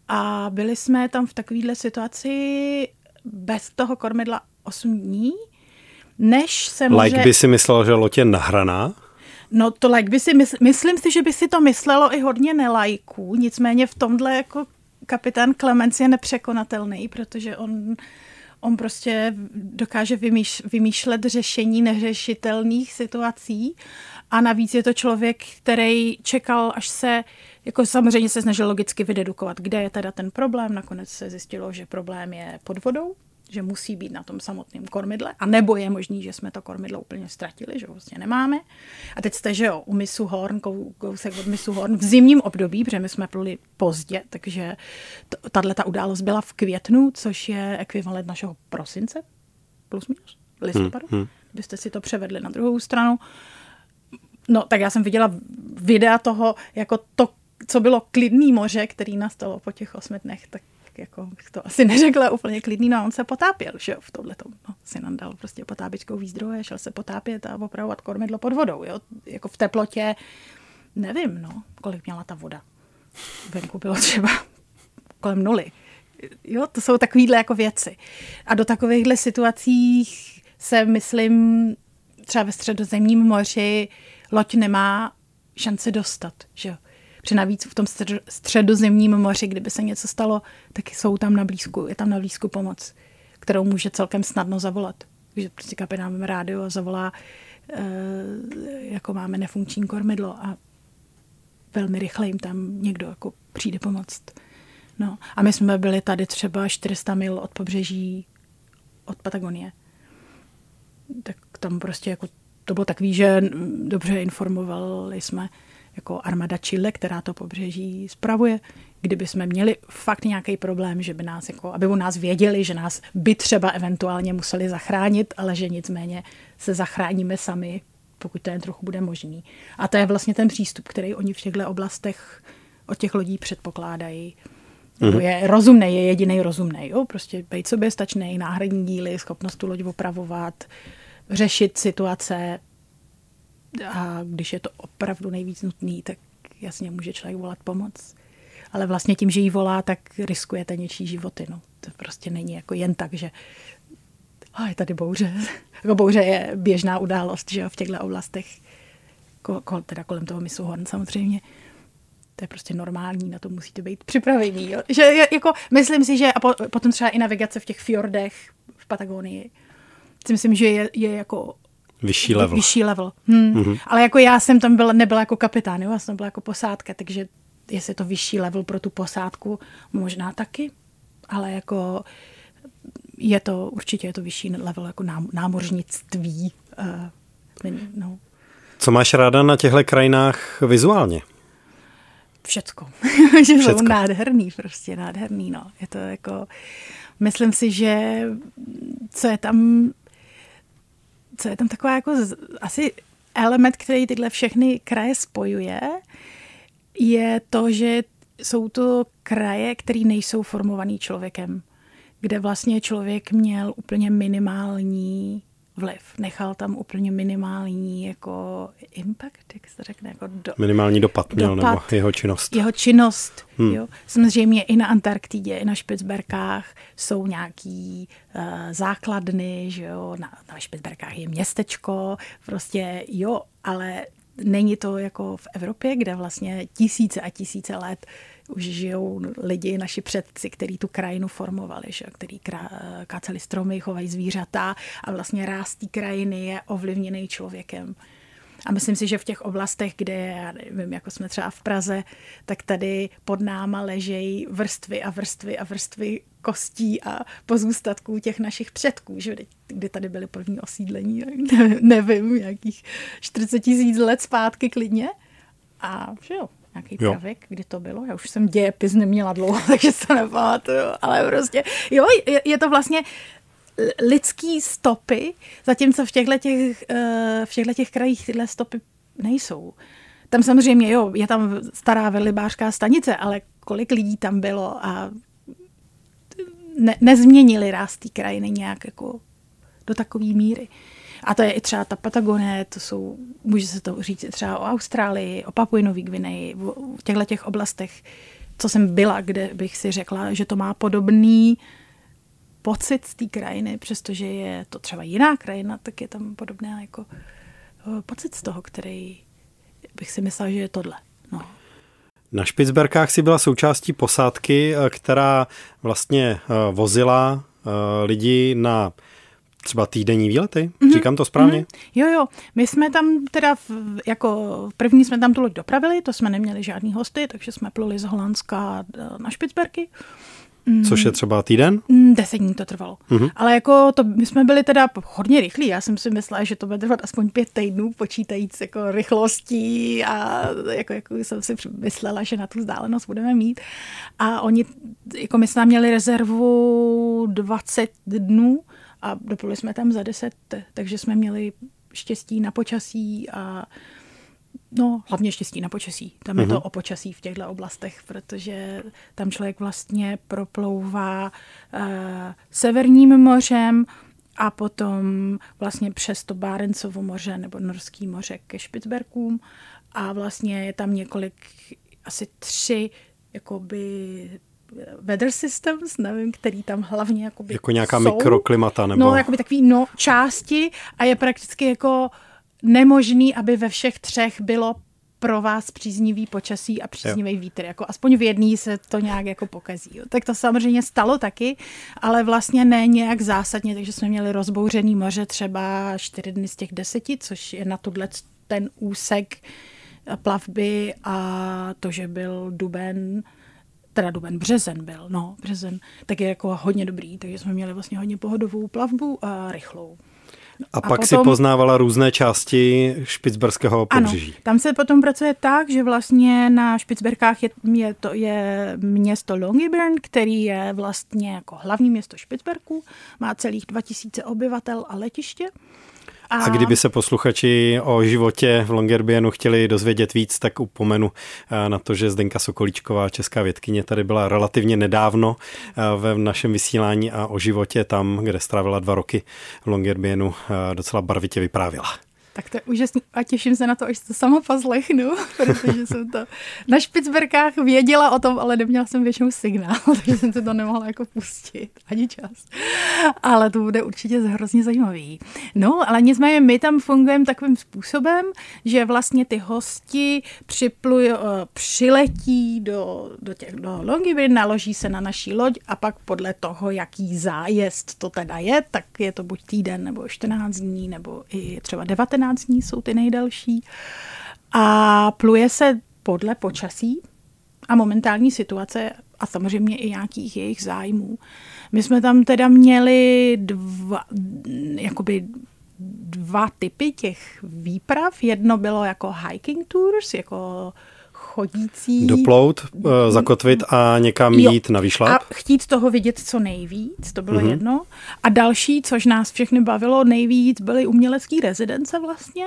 A byli jsme tam v takovéhle situaci bez toho kormidla 8 dní, než se může... Like by si myslel, že loď je nahraná? No to like by si, mysl... myslím si, že by si to myslelo i hodně nelajků, nicméně v tomhle jako kapitán Clemens je nepřekonatelný, protože on, on prostě dokáže vymýš, vymýšlet řešení neřešitelných situací a navíc je to člověk, který čekal, až se, jako samozřejmě se snažil logicky vydedukovat, kde je teda ten problém. Nakonec se zjistilo, že problém je pod vodou, že musí být na tom samotném kormidle, a nebo je možný, že jsme to kormidlo úplně ztratili, že ho vlastně nemáme. A teď jste, že jo, u misu Horn, kousek od misu Horn v zimním období, protože my jsme pluli pozdě, takže tahle ta událost byla v květnu, což je ekvivalent našeho prosince, plus minus, listopadu. Hmm, hmm. Byste si to převedli na druhou stranu. No, tak já jsem viděla videa toho, jako to, co bylo klidný moře, který nastalo po těch osmi dnech, tak jako bych to asi neřekla úplně klidný, no a on se potápěl, že jo, v tomhle no, si nám dal prostě potápěčkou výzdroje, šel se potápět a opravovat kormidlo pod vodou, jo, jako v teplotě, nevím, no, kolik měla ta voda. Venku bylo třeba kolem nuly. Jo, to jsou takovýhle jako věci. A do takovýchhle situací se, myslím, třeba ve středozemním moři loď nemá šanci dostat, že jo. Protože navíc v tom středozemním moři, kdyby se něco stalo, tak jsou tam na blízku, je tam na blízku pomoc, kterou může celkem snadno zavolat. Takže prostě kapitán rádio zavolá, e, jako máme nefunkční kormidlo a velmi rychle jim tam někdo jako přijde pomoct. No. A my jsme byli tady třeba 400 mil od pobřeží od Patagonie. Tak tam prostě jako to bylo takový, že dobře informovali jsme jako armada Chile, která to pobřeží spravuje. Kdyby jsme měli fakt nějaký problém, že by nás, jako, aby u nás věděli, že nás by třeba eventuálně museli zachránit, ale že nicméně se zachráníme sami, pokud to jen trochu bude možný. A to je vlastně ten přístup, který oni v těchto oblastech od těch lodí předpokládají. Mm-hmm. Je rozumný, je jediný rozumný. Jo? Prostě být sobě stačný, náhradní díly, schopnost tu loď opravovat, řešit situace, a když je to opravdu nejvíc nutný, tak jasně může člověk volat pomoc. Ale vlastně tím, že jí volá, tak riskujete něčí životy. No. To prostě není jako jen tak, že a je tady bouře. jako bouře je běžná událost že jo, v těchto oblastech, ko, ko, teda kolem toho misu Horn samozřejmě. To je prostě normální, na to musíte být připravení. Jo. Že jako, myslím si, že a po, potom třeba i navigace v těch fjordech v Patagonii, si myslím, že je, je jako Vyšší level. Vyšší level. Hmm. Mm-hmm. Ale jako já jsem tam byla, nebyla jako kapitán, jo? já jsem byla jako posádka, takže jestli je to vyšší level pro tu posádku, možná taky, ale jako je to, určitě je to vyšší level jako námořnictví. Uh, no. Co máš ráda na těchto krajinách vizuálně? Všecko. že Všecko. jsou nádherný, prostě nádherný, no. Je to jako, myslím si, že co je tam co je tam taková jako asi element, který tyhle všechny kraje spojuje, je to, že jsou to kraje, které nejsou formovaný člověkem, kde vlastně člověk měl úplně minimální vliv. Nechal tam úplně minimální jako impact, jak se řekne, jako do, Minimální dopad měl, dopad, nebo jeho činnost. Jeho činnost, hmm. jo. Samozřejmě i na Antarktidě, i na Špicberkách jsou nějaký uh, základny, že jo, na, na Špicberkách je městečko, prostě jo, ale není to jako v Evropě, kde vlastně tisíce a tisíce let už žijou lidi, naši předci, kteří tu krajinu formovali, že? který káceli stromy, chovají zvířata a vlastně ráz té krajiny je ovlivněný člověkem. A myslím si, že v těch oblastech, kde, já nevím, jako jsme třeba v Praze, tak tady pod náma ležejí vrstvy a vrstvy a vrstvy kostí a pozůstatků těch našich předků, že kdy tady byly první osídlení, nevím, nějakých 40 tisíc let zpátky klidně. A že jo, nějaký jo. pravěk, kdy to bylo. Já už jsem dějepis neměla dlouho, takže se nepamatuju, ale prostě, jo, je, je to vlastně lidský stopy, zatímco v těchto těch, eh, v těchto těch krajích tyhle stopy nejsou. Tam samozřejmě, jo, je tam stará velibářská stanice, ale kolik lidí tam bylo a ne, nezměnili ráz té krajiny nějak jako do takové míry. A to je i třeba ta Patagonie, to jsou, může se to říct třeba o Austrálii, o Papui Nový Gvineji, v těchto těch oblastech, co jsem byla, kde bych si řekla, že to má podobný pocit z té krajiny, přestože je to třeba jiná krajina, tak je tam podobná jako eh, pocit z toho, který bych si myslela, že je tohle. No. Na Špicberkách si byla součástí posádky, eh, která vlastně eh, vozila lidi na třeba týdenní výlety? Mm-hmm. Říkám to správně? Mm-hmm. Jo, jo. My jsme tam teda, v, jako první jsme tam tu loď dopravili, to jsme neměli žádný hosty, takže jsme pluli z Holandska na Špicberky. Mm. Což je třeba týden? Mm, deset dní to trvalo. Mm-hmm. Ale jako to, my jsme byli teda hodně rychlí. Já jsem si myslela, že to bude trvat aspoň pět týdnů, počítajíc jako rychlostí a jako, jako jsem si myslela, že na tu vzdálenost budeme mít. A oni, jako my jsme měli rezervu 20 dnů a dopluli jsme tam za 10, takže jsme měli štěstí na počasí a No, hlavně štěstí na počasí. Tam mm-hmm. je to mhm. o počasí v těchto oblastech, protože tam člověk vlastně proplouvá uh, severním mořem a potom vlastně přes to Bárencovo moře nebo Norský moře ke Špicberkům a vlastně je tam několik, asi tři jakoby weather systems, nevím, který tam hlavně jakoby Jako nějaká jsou. mikroklimata nebo... No, jakoby takový no, části a je prakticky jako nemožný, aby ve všech třech bylo pro vás příznivý počasí a příznivý vítr. Jako aspoň v jedný se to nějak jako pokazí. Jo. Tak to samozřejmě stalo taky, ale vlastně ne nějak zásadně, takže jsme měli rozbouřený moře třeba čtyři dny z těch deseti, což je na tohle ten úsek plavby a to, že byl duben, teda duben, březen byl, no, březen, tak je jako hodně dobrý, takže jsme měli vlastně hodně pohodovou plavbu a rychlou. A, a pak potom, si poznávala různé části špicberského pobřeží. Ano, tam se potom pracuje tak, že vlastně na Špicberkách je, je, to, je město Longyearbyen, který je vlastně jako hlavní město Špicberku, má celých 2000 obyvatel a letiště. A... a kdyby se posluchači o životě v Longyearbyenu chtěli dozvědět víc, tak upomenu eh, na to, že Zdenka Sokolíčková, česká vědkyně, tady byla relativně nedávno eh, ve našem vysílání a o životě tam, kde strávila dva roky v Longyearbyenu, eh, docela barvitě vyprávěla. Tak to je úžasný a těším se na to, až to sama poslechnu, protože jsem to na Špicberkách věděla o tom, ale neměla jsem většinou signál, takže jsem se to nemohla jako pustit, ani čas. Ale to bude určitě hrozně zajímavý. No, ale nicméně my tam fungujeme takovým způsobem, že vlastně ty hosti připluj, eh, přiletí do, do, těch, do Longyearbyen, naloží se na naší loď a pak podle toho, jaký zájezd to teda je, tak je to buď týden nebo 14 dní, nebo i třeba 19 14 dní jsou ty nejdelší. A pluje se podle počasí a momentální situace a samozřejmě i nějakých jejich zájmů. My jsme tam teda měli dva, jakoby dva typy těch výprav. Jedno bylo jako hiking tours, jako chodící. Doplout, uh, zakotvit a někam jo. jít na výšlap. A chtít toho vidět co nejvíc, to bylo mm-hmm. jedno. A další, což nás všechny bavilo nejvíc, byly umělecké rezidence vlastně,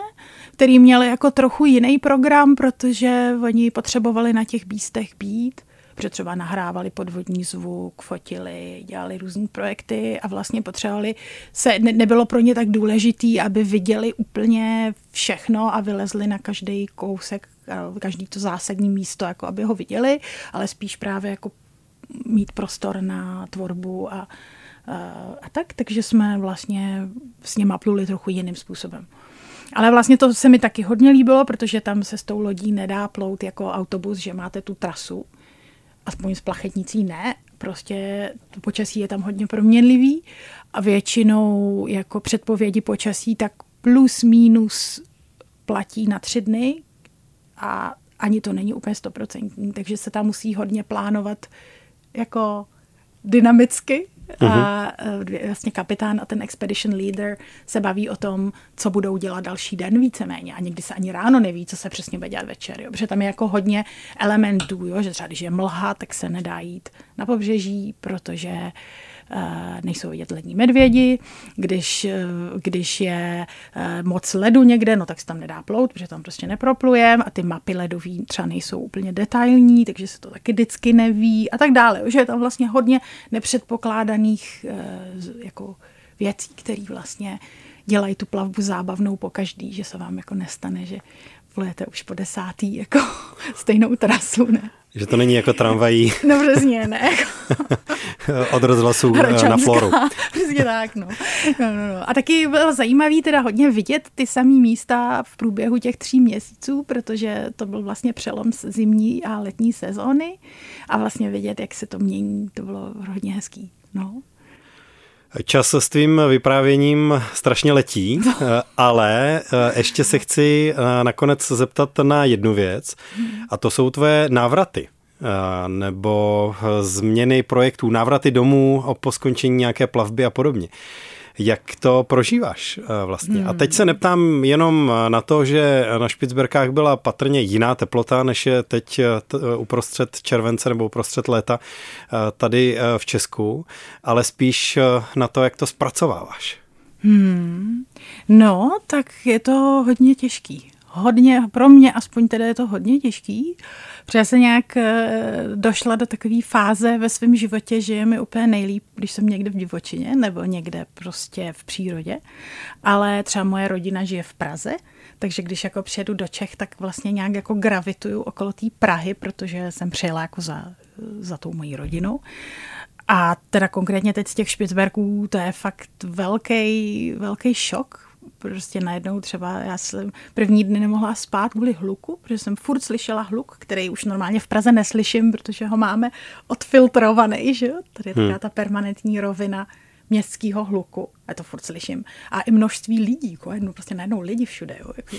který měli jako trochu jiný program, protože oni potřebovali na těch místech být protože třeba nahrávali podvodní zvuk, fotili, dělali různé projekty a vlastně potřebovali se, ne, nebylo pro ně tak důležitý, aby viděli úplně všechno a vylezli na každý kousek, každý to zásadní místo, jako aby ho viděli, ale spíš právě jako mít prostor na tvorbu a, a, a tak, takže jsme vlastně s něma pluli trochu jiným způsobem. Ale vlastně to se mi taky hodně líbilo, protože tam se s tou lodí nedá plout jako autobus, že máte tu trasu, aspoň z plachetnicí ne, prostě to počasí je tam hodně proměnlivý a většinou jako předpovědi počasí tak plus minus platí na tři dny a ani to není úplně stoprocentní, takže se tam musí hodně plánovat jako dynamicky a mhm. e, vlastně kapitán a ten expedition leader se baví o tom, co budou dělat další den víceméně a někdy se ani ráno neví, co se přesně bude dělat večer, jo? protože tam je jako hodně elementů, jo? že třeba když je mlha, tak se nedá jít na pobřeží, protože uh, nejsou vidět lední medvědi, když, eh, když je eh, moc ledu někde, no tak se tam nedá plout, protože tam prostě neproplujem a ty mapy ledový třeba nejsou úplně detailní, takže se to taky vždycky neví a tak dále. Že je tam vlastně hodně nepředpokládaných jako věcí, které vlastně dělají tu plavbu zábavnou po každý, že se vám jako nestane, že plujete už po desátý jako stejnou trasu, ne? Že to není jako tramvají. No přesně, ne. Od rozhlasu na floru. Přesně tak, no. No, no, no. A taky bylo zajímavý teda hodně vidět ty samé místa v průběhu těch tří měsíců, protože to byl vlastně přelom zimní a letní sezóny a vlastně vidět, jak se to mění, to bylo hodně hezký. No. Čas s tvým vyprávěním strašně letí, ale eh, ještě se chci eh, nakonec zeptat na jednu věc a to jsou tvé návraty eh, nebo změny projektů, návraty domů po skončení nějaké plavby a podobně. Jak to prožíváš eh, vlastně? Hmm. A teď se neptám jenom na to, že na Špicberkách byla patrně jiná teplota, než je teď eh, eh, uprostřed července nebo uprostřed léta tady v Česku, ale spíš na to, jak to zpracováváš. Hmm. No, tak je to hodně těžký hodně, pro mě aspoň teda je to hodně těžký, protože já se nějak eh, došla do takové fáze ve svém životě, že je mi úplně nejlíp, když jsem někde v divočině nebo někde prostě v přírodě, ale třeba moje rodina žije v Praze, takže když jako přijedu do Čech, tak vlastně nějak jako gravituju okolo té Prahy, protože jsem přijela jako za, za tou mojí rodinou. A teda konkrétně teď z těch Špicberků to je fakt velký, velký šok, prostě najednou třeba já jsem první dny nemohla spát kvůli hluku, protože jsem furt slyšela hluk, který už normálně v Praze neslyším, protože ho máme odfiltrovaný, že jo? Tady je hmm. ta permanentní rovina městského hluku. A to furt slyším. A i množství lidí, jako jednou, prostě najednou lidi všude. Jo, jako,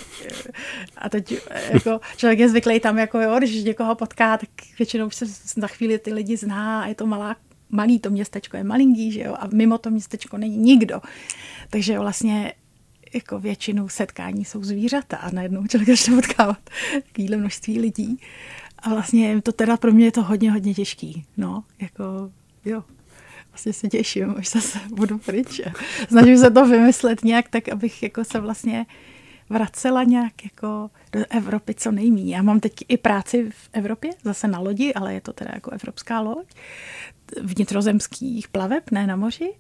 a teď jako, člověk je zvyklý tam, jako, jo, když někoho potká, tak většinou se za chvíli ty lidi zná a je to malá malý to městečko je malinký, že jo, a mimo to městečko není nikdo. Takže vlastně jako většinou setkání jsou zvířata a najednou člověk začne potkávat takovýhle množství lidí. A vlastně to teda pro mě je to hodně, hodně těžký. No, jako jo, vlastně se těším, až zase budu pryč. Snažím se to vymyslet nějak tak, abych jako se vlastně vracela nějak jako do Evropy co nejméně. Já mám teď i práci v Evropě, zase na lodi, ale je to teda jako evropská loď, vnitrozemských plaveb, ne na moři.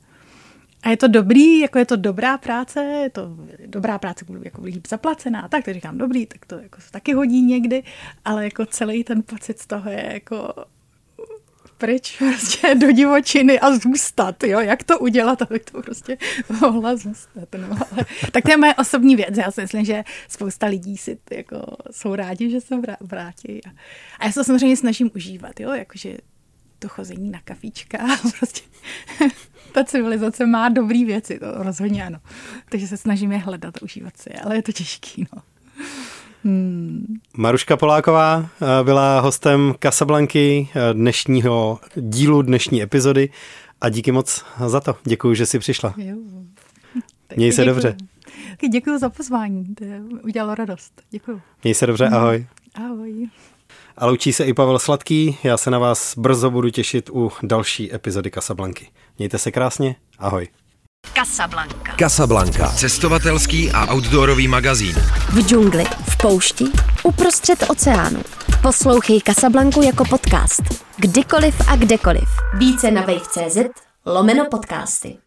A je to dobrý, jako je to dobrá práce, je to dobrá práce, jako líp zaplacená, tak to říkám dobrý, tak to jako se taky hodí někdy, ale jako celý ten pocit z toho je jako pryč prostě do divočiny a zůstat, jo, jak to udělat, aby to prostě mohla zůstat, no, ale, tak to je moje osobní věc, já si myslím, že spousta lidí si jako jsou rádi, že se vrátí a, a já se to samozřejmě snažím užívat, jo, jakože to chození na kafíčka prostě ta civilizace má dobrý věci, to rozhodně ano. Takže se snažíme hledat a užívat si, ale je to těžký, no. Hmm. Maruška Poláková eh, byla hostem Casablanky eh, dnešního dílu, dnešní epizody a díky moc za to. Děkuji, že jsi přišla. Jo. Měj se děkuju. dobře. Děkuji za pozvání, to udělalo radost. Děkuji. Měj se dobře, ahoj. Ahoj. A loučí se i Pavel Sladký, já se na vás brzo budu těšit u další epizody Casablanky. Mějte se krásně, ahoj. Casablanca. Casablanca. Cestovatelský a outdoorový magazín. V džungli, v poušti, uprostřed oceánu. Poslouchej Casablanku jako podcast. Kdykoliv a kdekoliv. Více na wave.cz lomeno podcasty.